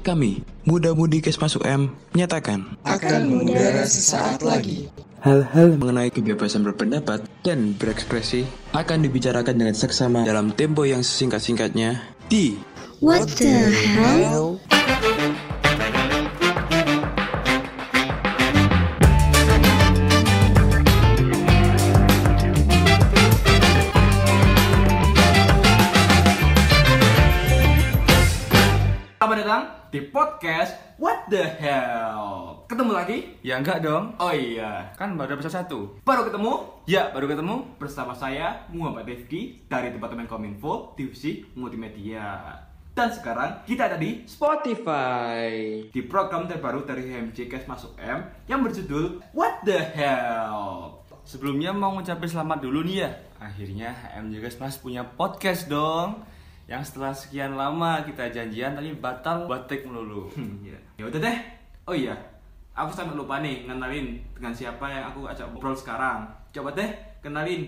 Kami, Muda-Mudi Kesmas UM, menyatakan akan mengudara sesaat lagi. hal-hal mengenai kebebasan berpendapat dan berekspresi akan dibicarakan dengan seksama dalam tempo yang sesingkat-singkatnya di What the hell? Di podcast What the Hell Ketemu lagi? Ya enggak dong, Oh iya kan baru episode satu. Baru ketemu Ya, baru ketemu. bersama saya Muhammad Rifki dari Departemen Kominfo Divisi Multimedia Dan sekarang kita ada di Spotify Di program terbaru dari HMJ Kes Masuk M Yang berjudul What the Hell Sebelumnya mau ngucapin selamat dulu nih ya. Akhirnya HM juga Mas punya podcast dong. Yang setelah sekian lama kita janjian tapi batal batik melulu. Hmm, ya. ya udah deh. Oh iya, aku sampai lupa nih ngenalin dengan siapa yang aku ajak ngobrol sekarang. Coba deh kenalin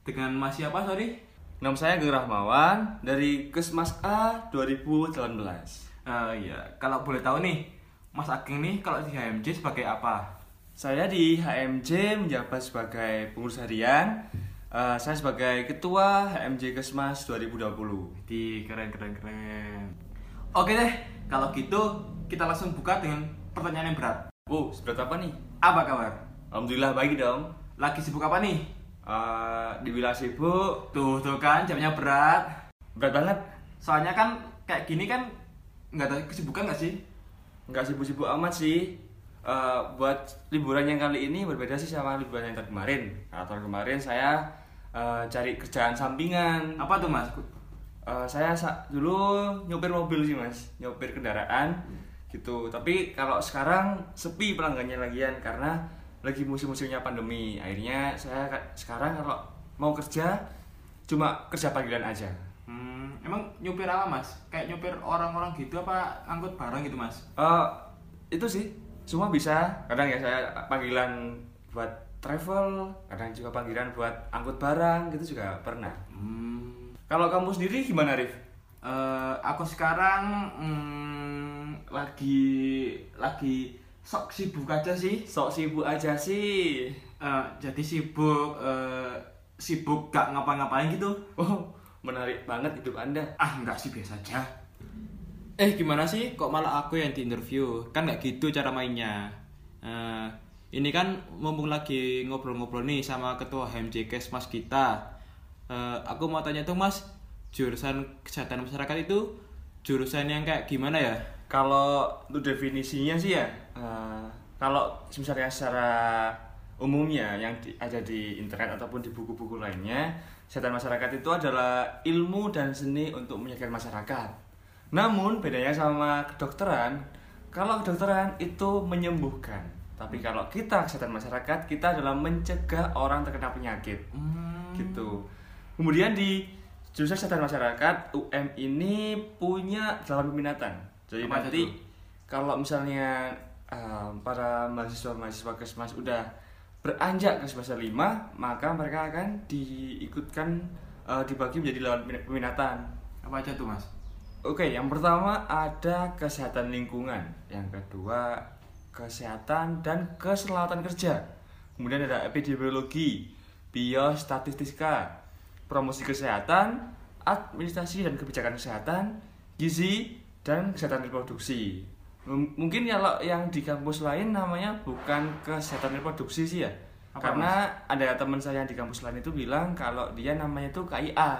dengan Mas siapa sorry? Nama saya Geng Rahmawan dari Kesmas A 2018. Eh iya, kalau boleh tahu nih, Mas Ageng nih kalau di HMJ sebagai apa? Saya di HMJ menjabat sebagai pengurus harian. Eh, saya sebagai ketua HMJ Kesmas 2020. Di keren keren keren. Oke deh, kalau gitu kita langsung buka dengan pertanyaan yang berat. Oh, seberat apa nih? Apa kabar? Alhamdulillah baik dong. Lagi sibuk apa nih? Eh, dibilang sibuk, Tuh tuh kan jamnya berat. berat banget. Soalnya kan kayak gini kan nggak ada kesibukan nggak sih? nggak sibuk-sibuk amat sih Eh, buat liburan yang kali ini berbeda sih sama liburan yang tahun kemarin. Nah, tahun kemarin saya eh, cari kerjaan sampingan. Apa tuh mas? Eh, saya sa- dulu nyopir mobil sih mas. Nyopir kendaraan gitu. Tapi kalau sekarang sepi pelanggannya lagian karena lagi musim-musimnya pandemi. Akhirnya saya ka- sekarang kalau mau kerja cuma kerja panggilan aja. Hmm, emang nyupir apa mas? Kayak nyupir orang-orang gitu apa angkut barang gitu mas? Eh, itu sih semua bisa kadang ya saya panggilan buat travel kadang juga panggilan buat angkut barang gitu juga pernah Hmm, kalau kamu sendiri gimana Rif? eh, aku sekarang hmm, lagi lagi sok sibuk aja sih. sok sibuk aja sih Eh, jadi sibuk eh, sibuk gak ngapa-ngapain gitu. oh menarik banget hidup anda Ah enggak sih biasa aja. Eh gimana sih kok malah aku yang diinterview? Kan nggak gitu cara mainnya. Eh, ini kan mumpung lagi ngobrol-ngobrol nih sama ketua HMJ Kesmas kita. Eh, aku mau tanya tuh mas, jurusan kesehatan masyarakat itu jurusan yang kayak gimana ya? kalau untuk definisinya sih ya eh, kalau misalnya secara umumnya yang di- ada di internet ataupun di buku-buku lainnya kesehatan masyarakat itu adalah ilmu dan seni untuk menyehatkan masyarakat namun bedanya sama kedokteran kalau kedokteran itu menyembuhkan. Tapi kalau kita kesehatan masyarakat kita adalah mencegah orang terkena penyakit. Gitu. Kemudian di jurusan kesehatan masyarakat UM ini punya delapan peminatan. Jadi Apa nanti tuh? kalau misalnya um, para mahasiswa-mahasiswa kesmas udah beranjak ke semester 5 maka mereka akan diikutkan uh, dibagi menjadi pemin- peminatan. Apa aja tuh mas? Oke, yang pertama ada kesehatan lingkungan, yang kedua kesehatan dan keselamatan kerja. Kemudian ada epidemiologi, biostatistika, promosi kesehatan, administrasi dan kebijakan kesehatan, gizi dan kesehatan reproduksi. M- Mungkin kalau yang di kampus lain namanya bukan kesehatan reproduksi sih ya. Apa, Karena ada teman saya yang di kampus lain itu bilang kalau dia namanya itu KIA,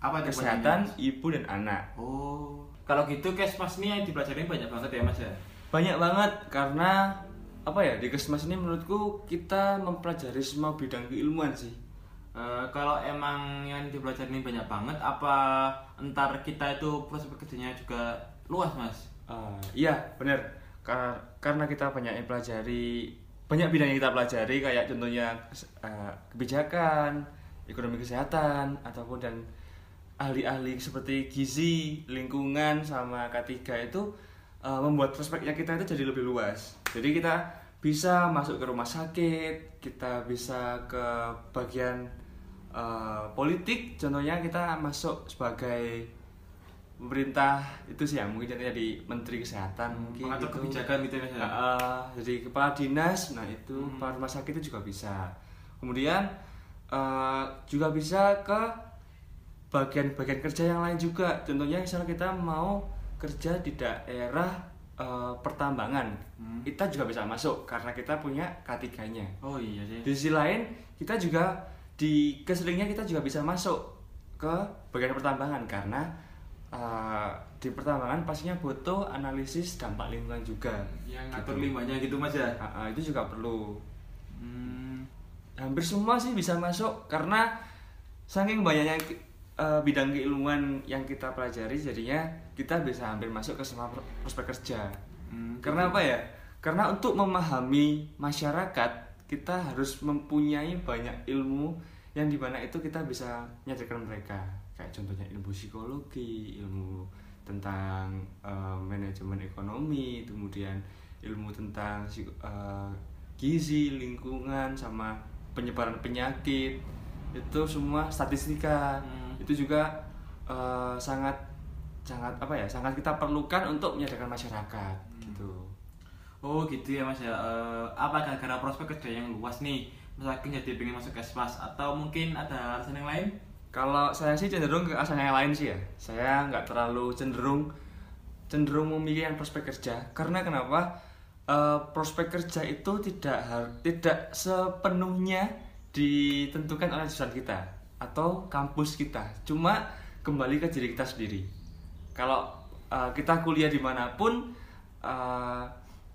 Apa kesehatan ibu dan anak. Oh, kalau gitu kesmas nih yang dipelajarin banyak banget ya mas ya? banyak banget karena apa ya di kesmas ini menurutku kita mempelajari semua bidang keilmuan sih Eh, kalau emang yang dipelajarin banyak banget, apa entar kita itu prospek kerjanya juga luas mas? Eh, iya benar karena karena kita banyak yang pelajari banyak bidang yang kita pelajari kayak contohnya eh, kebijakan ekonomi kesehatan ataupun dan ahli-ahli seperti gizi lingkungan sama K3 itu eh, membuat prospeknya kita itu jadi lebih luas jadi kita bisa masuk ke rumah sakit kita bisa ke bagian eh, politik contohnya kita masuk sebagai pemerintah itu sih ya mungkin jadi, jadi menteri kesehatan mungkin Mengatur gitu. kebijakan gitu ya, eh, jadi kepala dinas nah itu Hmm. kepala rumah sakit itu juga bisa kemudian eh, juga bisa ke bagian-bagian kerja yang lain juga contohnya misalnya kita mau kerja di daerah eh, pertambangan Hmm. kita juga bisa masuk karena kita punya K3-nya Oh iya sih. di sisi lain kita juga di keselingnya kita juga bisa masuk ke bagian pertambangan karena uh, di pertambangan pastinya butuh analisis dampak lingkungan juga Yang ngatur limbahnya gitu Mas ya. Uh, uh, itu juga perlu Hmm. hampir semua sih bisa masuk karena saking banyaknya uh, bidang keilmuan yang kita pelajari jadinya kita bisa hampir masuk ke semua pro- prospek kerja. Hmm. karena apa ya? Karena untuk memahami masyarakat kita harus mempunyai banyak ilmu yang di mana itu kita bisa menyadarkan mereka. Kayak contohnya ilmu psikologi ilmu tentang eh, manajemen ekonomi kemudian ilmu tentang eh, gizi lingkungan sama penyebaran penyakit. Itu semua statistika. Hmm. Itu juga eh, sangat sangat apa ya sangat kita perlukan untuk menyadarkan masyarakat gitu Oh gitu ya mas ya. Eh, apa gara-gara prospek kerja yang luas nih? Ageng jadi pengen masuk kesmas atau mungkin ada alasan yang lain? Kalau saya sih cenderung ke asalnya yang lain sih ya. Saya nggak terlalu cenderung cenderung memilih yang prospek kerja. Karena kenapa? Eh, prospek kerja itu tidak tidak sepenuhnya ditentukan oleh jurusan kita atau kampus kita. Cuma kembali ke diri kita sendiri. Kalau eh, kita kuliah di mana pun, eh,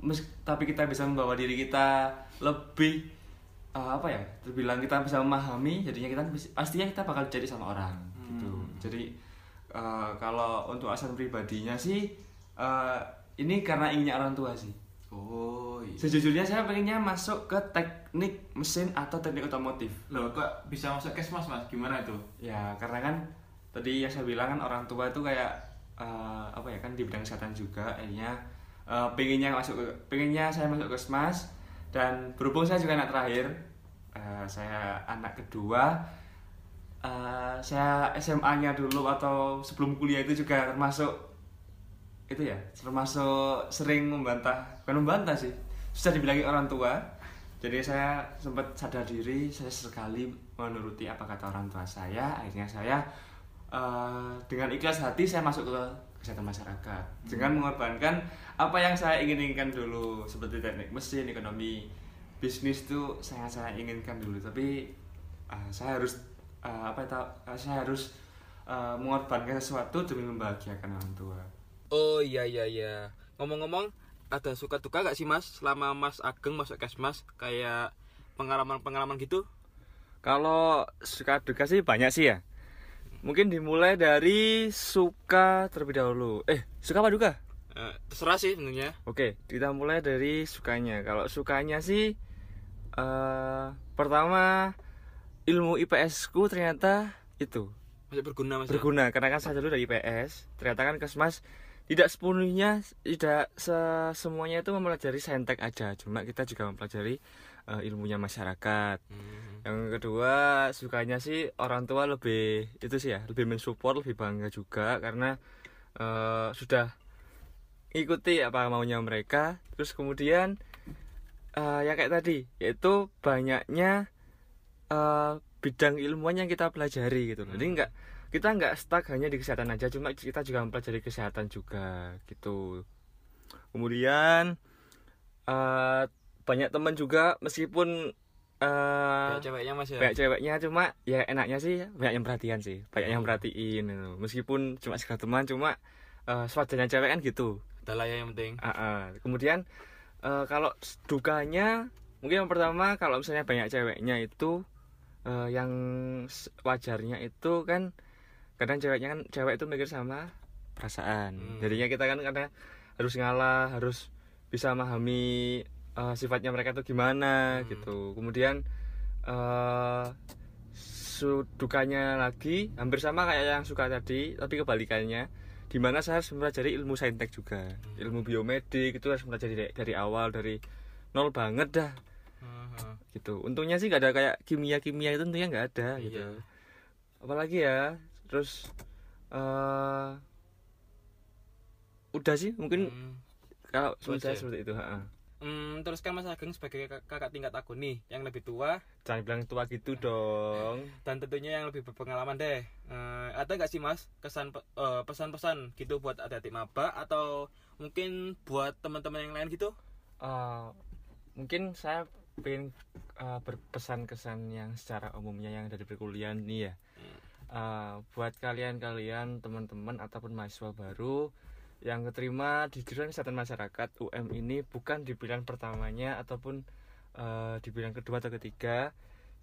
mes- tapi kita bisa membawa diri kita lebih eh, apa ya terbilang kita bisa memahami jadinya kita pastinya kita bakal jadi sama orang gitu jadi eh, kalau untuk alasan pribadinya sih eh, ini karena inginnya orang tua sih Oh iya. sejujurnya saya pengennya masuk ke teknik mesin atau teknik otomotif Loh kok bisa masuk kesmas mas? Gimana itu? ya karena kan tadi yang saya bilang kan orang tua itu kayak eh, apa ya kan di bidang kesehatan juga akhirnya eh, pengennya masuk ke pengennya saya masuk ke SMAS dan berhubung saya juga anak terakhir eh, saya anak kedua eh, saya SMA-nya dulu atau sebelum kuliah itu juga termasuk itu ya termasuk sering membantah bukan membantah sih sudah dibilangi orang tua. Jadi saya sempat sadar diri saya sekali menuruti apa kata orang tua saya. Akhirnya saya eh, dengan ikhlas hati saya masuk ke kesehatan masyarakat. Dengan mengorbankan apa yang saya inginkan dulu seperti teknik mesin ekonomi bisnis itu sangat saya inginkan dulu. Tapi eh, saya harus eh, apa itu saya harus eh, mengorbankan sesuatu demi membahagiakan orang tua Oh iya iya iya. Ngomong-ngomong, ada suka duka gak sih mas selama mas Ageng masuk kesmas kayak pengalaman-pengalaman gitu? Kalau suka duka sih banyak sih ya. Mungkin dimulai dari suka terlebih dahulu. Eh, suka apa duka? Eh, terserah sih sebenarnya. Oke, kita mulai dari sukanya. Kalau sukanya sih eh pertama ilmu IPS ku ternyata itu Masih berguna mas. ya? berguna karena kan saya dulu dari IPS. Ternyata kan Kesmas tidak sepenuhnya tidak se- semuanya itu mempelajari saintek aja, cuma kita juga mempelajari eh, ilmunya masyarakat. Hmm. Yang kedua sukanya sih orang tua lebih itu sih ya lebih mensupport lebih bangga juga karena eh, sudah ikuti apa maunya mereka terus kemudian eh, ya kayak tadi yaitu banyaknya eh, bidang ilmuwan yang kita pelajari gitu loh. Jadi nggak kita nggak stuck hanya di kesehatan aja cuma kita juga mempelajari kesehatan juga gitu. Kemudian eh, banyak teman juga meskipun eh Kayak ceweknya mas ya. banyak ceweknya cuma ya enaknya sih banyak yang perhatian sih banyak yang perhatiin gitu. meskipun cuma sekedar teman cuma eh sewajarnya cewek kan gitu Udah lah ya yang penting. Ah, ah. kemudian eh, kalau dukanya mungkin yang pertama kalau misalnya banyak ceweknya itu eh, yang wajarnya itu kan kadang ceweknya kan cewek itu mikir sama perasaan Hmm. jadinya kita kan karena harus ngalah harus bisa memahami eh, sifatnya mereka itu gimana Hmm. gitu kemudian eh su- dukanya lagi hampir sama kayak yang suka tadi tapi kebalikannya di mana saya harus mempelajari ilmu saintek juga ilmu biomedik itu harus mempelajari dari, dari awal dari nol banget dah Hmm. gitu untungnya sih gak ada kayak kimia kimia itu untungnya nggak ada gitu Iya. apalagi ya terus eh udah sih mungkin Hmm. kalau saya seperti itu ha. Hmm, terus kan Mas Ageng sebagai kak- kakak tingkat aku nih yang lebih tua jangan bilang tua gitu dong dan tentunya yang lebih berpengalaman deh. Eh, ada nggak sih Mas kesan eh, pesan-pesan gitu buat adik-adik maba atau mungkin buat teman-teman yang lain gitu? Eh, mungkin saya pengen eh, berpesan kesan yang secara umumnya yang dari perkuliahan nih ya Eh, buat kalian-kalian teman-teman ataupun mahasiswa baru yang keterima di jurusan kesehatan masyarakat UM ini bukan di pilihan pertamanya ataupun eh, di pilihan kedua atau ketiga.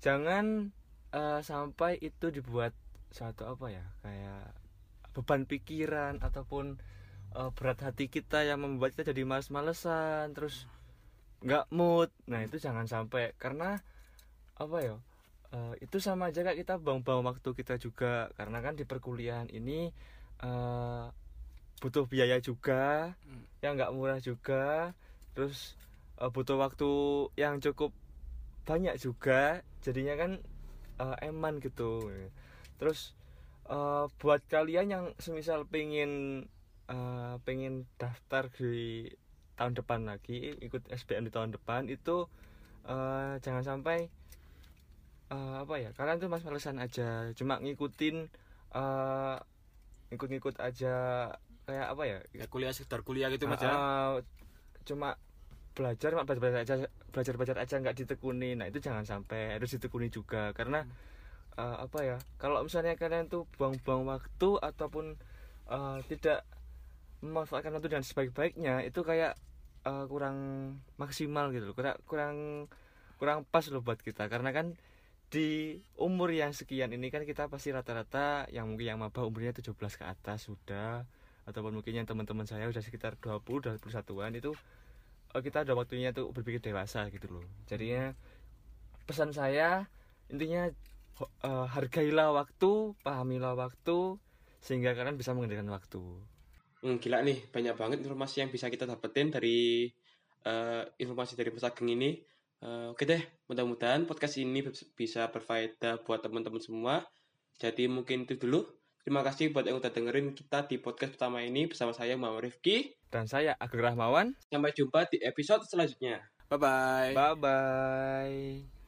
Jangan eh, sampai itu dibuat suatu apa ya kayak beban pikiran ataupun eh, berat hati kita yang membuat kita jadi males-malesan terus nggak mood. Nah itu jangan sampai karena apa ya eh, itu sama aja kayak kita buang-buang waktu kita juga. Karena kan di perkuliahan ini eh, butuh biaya juga yang nggak murah juga. Terus eh, butuh waktu yang cukup banyak juga. Jadinya kan eh, eman gitu. Terus eh, buat kalian yang semisal pengen eh, pengen daftar di tahun depan lagi ikut SBM di tahun depan itu eh, jangan sampai eh, apa ya kalian tuh mas malesan aja cuma ngikutin eh, ngikut-ngikut aja kayak apa ya? Ya, kuliah sekedar kuliah gitu Mas ya. Ah, cuma belajar cuma belajar aja belajar belajar aja nggak ditekuni. Nah itu jangan sampai harus ditekuni juga karena eh, apa ya kalau misalnya kalian tuh buang-buang waktu ataupun eh, tidak memanfaatkan waktu dengan sebaik-baiknya itu kayak eh, kurang maksimal gitu loh kurang kurang kurang pas loh buat kita. Karena kan di umur yang sekian ini kan kita pasti rata-rata yang mungkin yang maba umurnya 17 ke atas sudah ataupun mungkin yang teman-teman saya udah sekitar 20 21-an itu eh, kita udah waktunya tuh berpikir dewasa gitu loh. Jadinya pesan saya intinya eh, hargailah waktu, pahamilah waktu sehingga kalian bisa mengendalikan waktu. Hmm, gila nih, banyak banget informasi yang bisa kita dapetin dari eh, informasi dari Mas Ageng ini. Eh, oke deh, mudah-mudahan podcast ini bis- bisa berfaedah buat teman-teman semua. Jadi mungkin itu dulu. Terima kasih buat yang udah dengerin kita di podcast pertama ini bersama saya Muhammad Rifki. Dan saya Agung Rahmawan. Sampai jumpa di episode selanjutnya. Bye bye. Bye bye.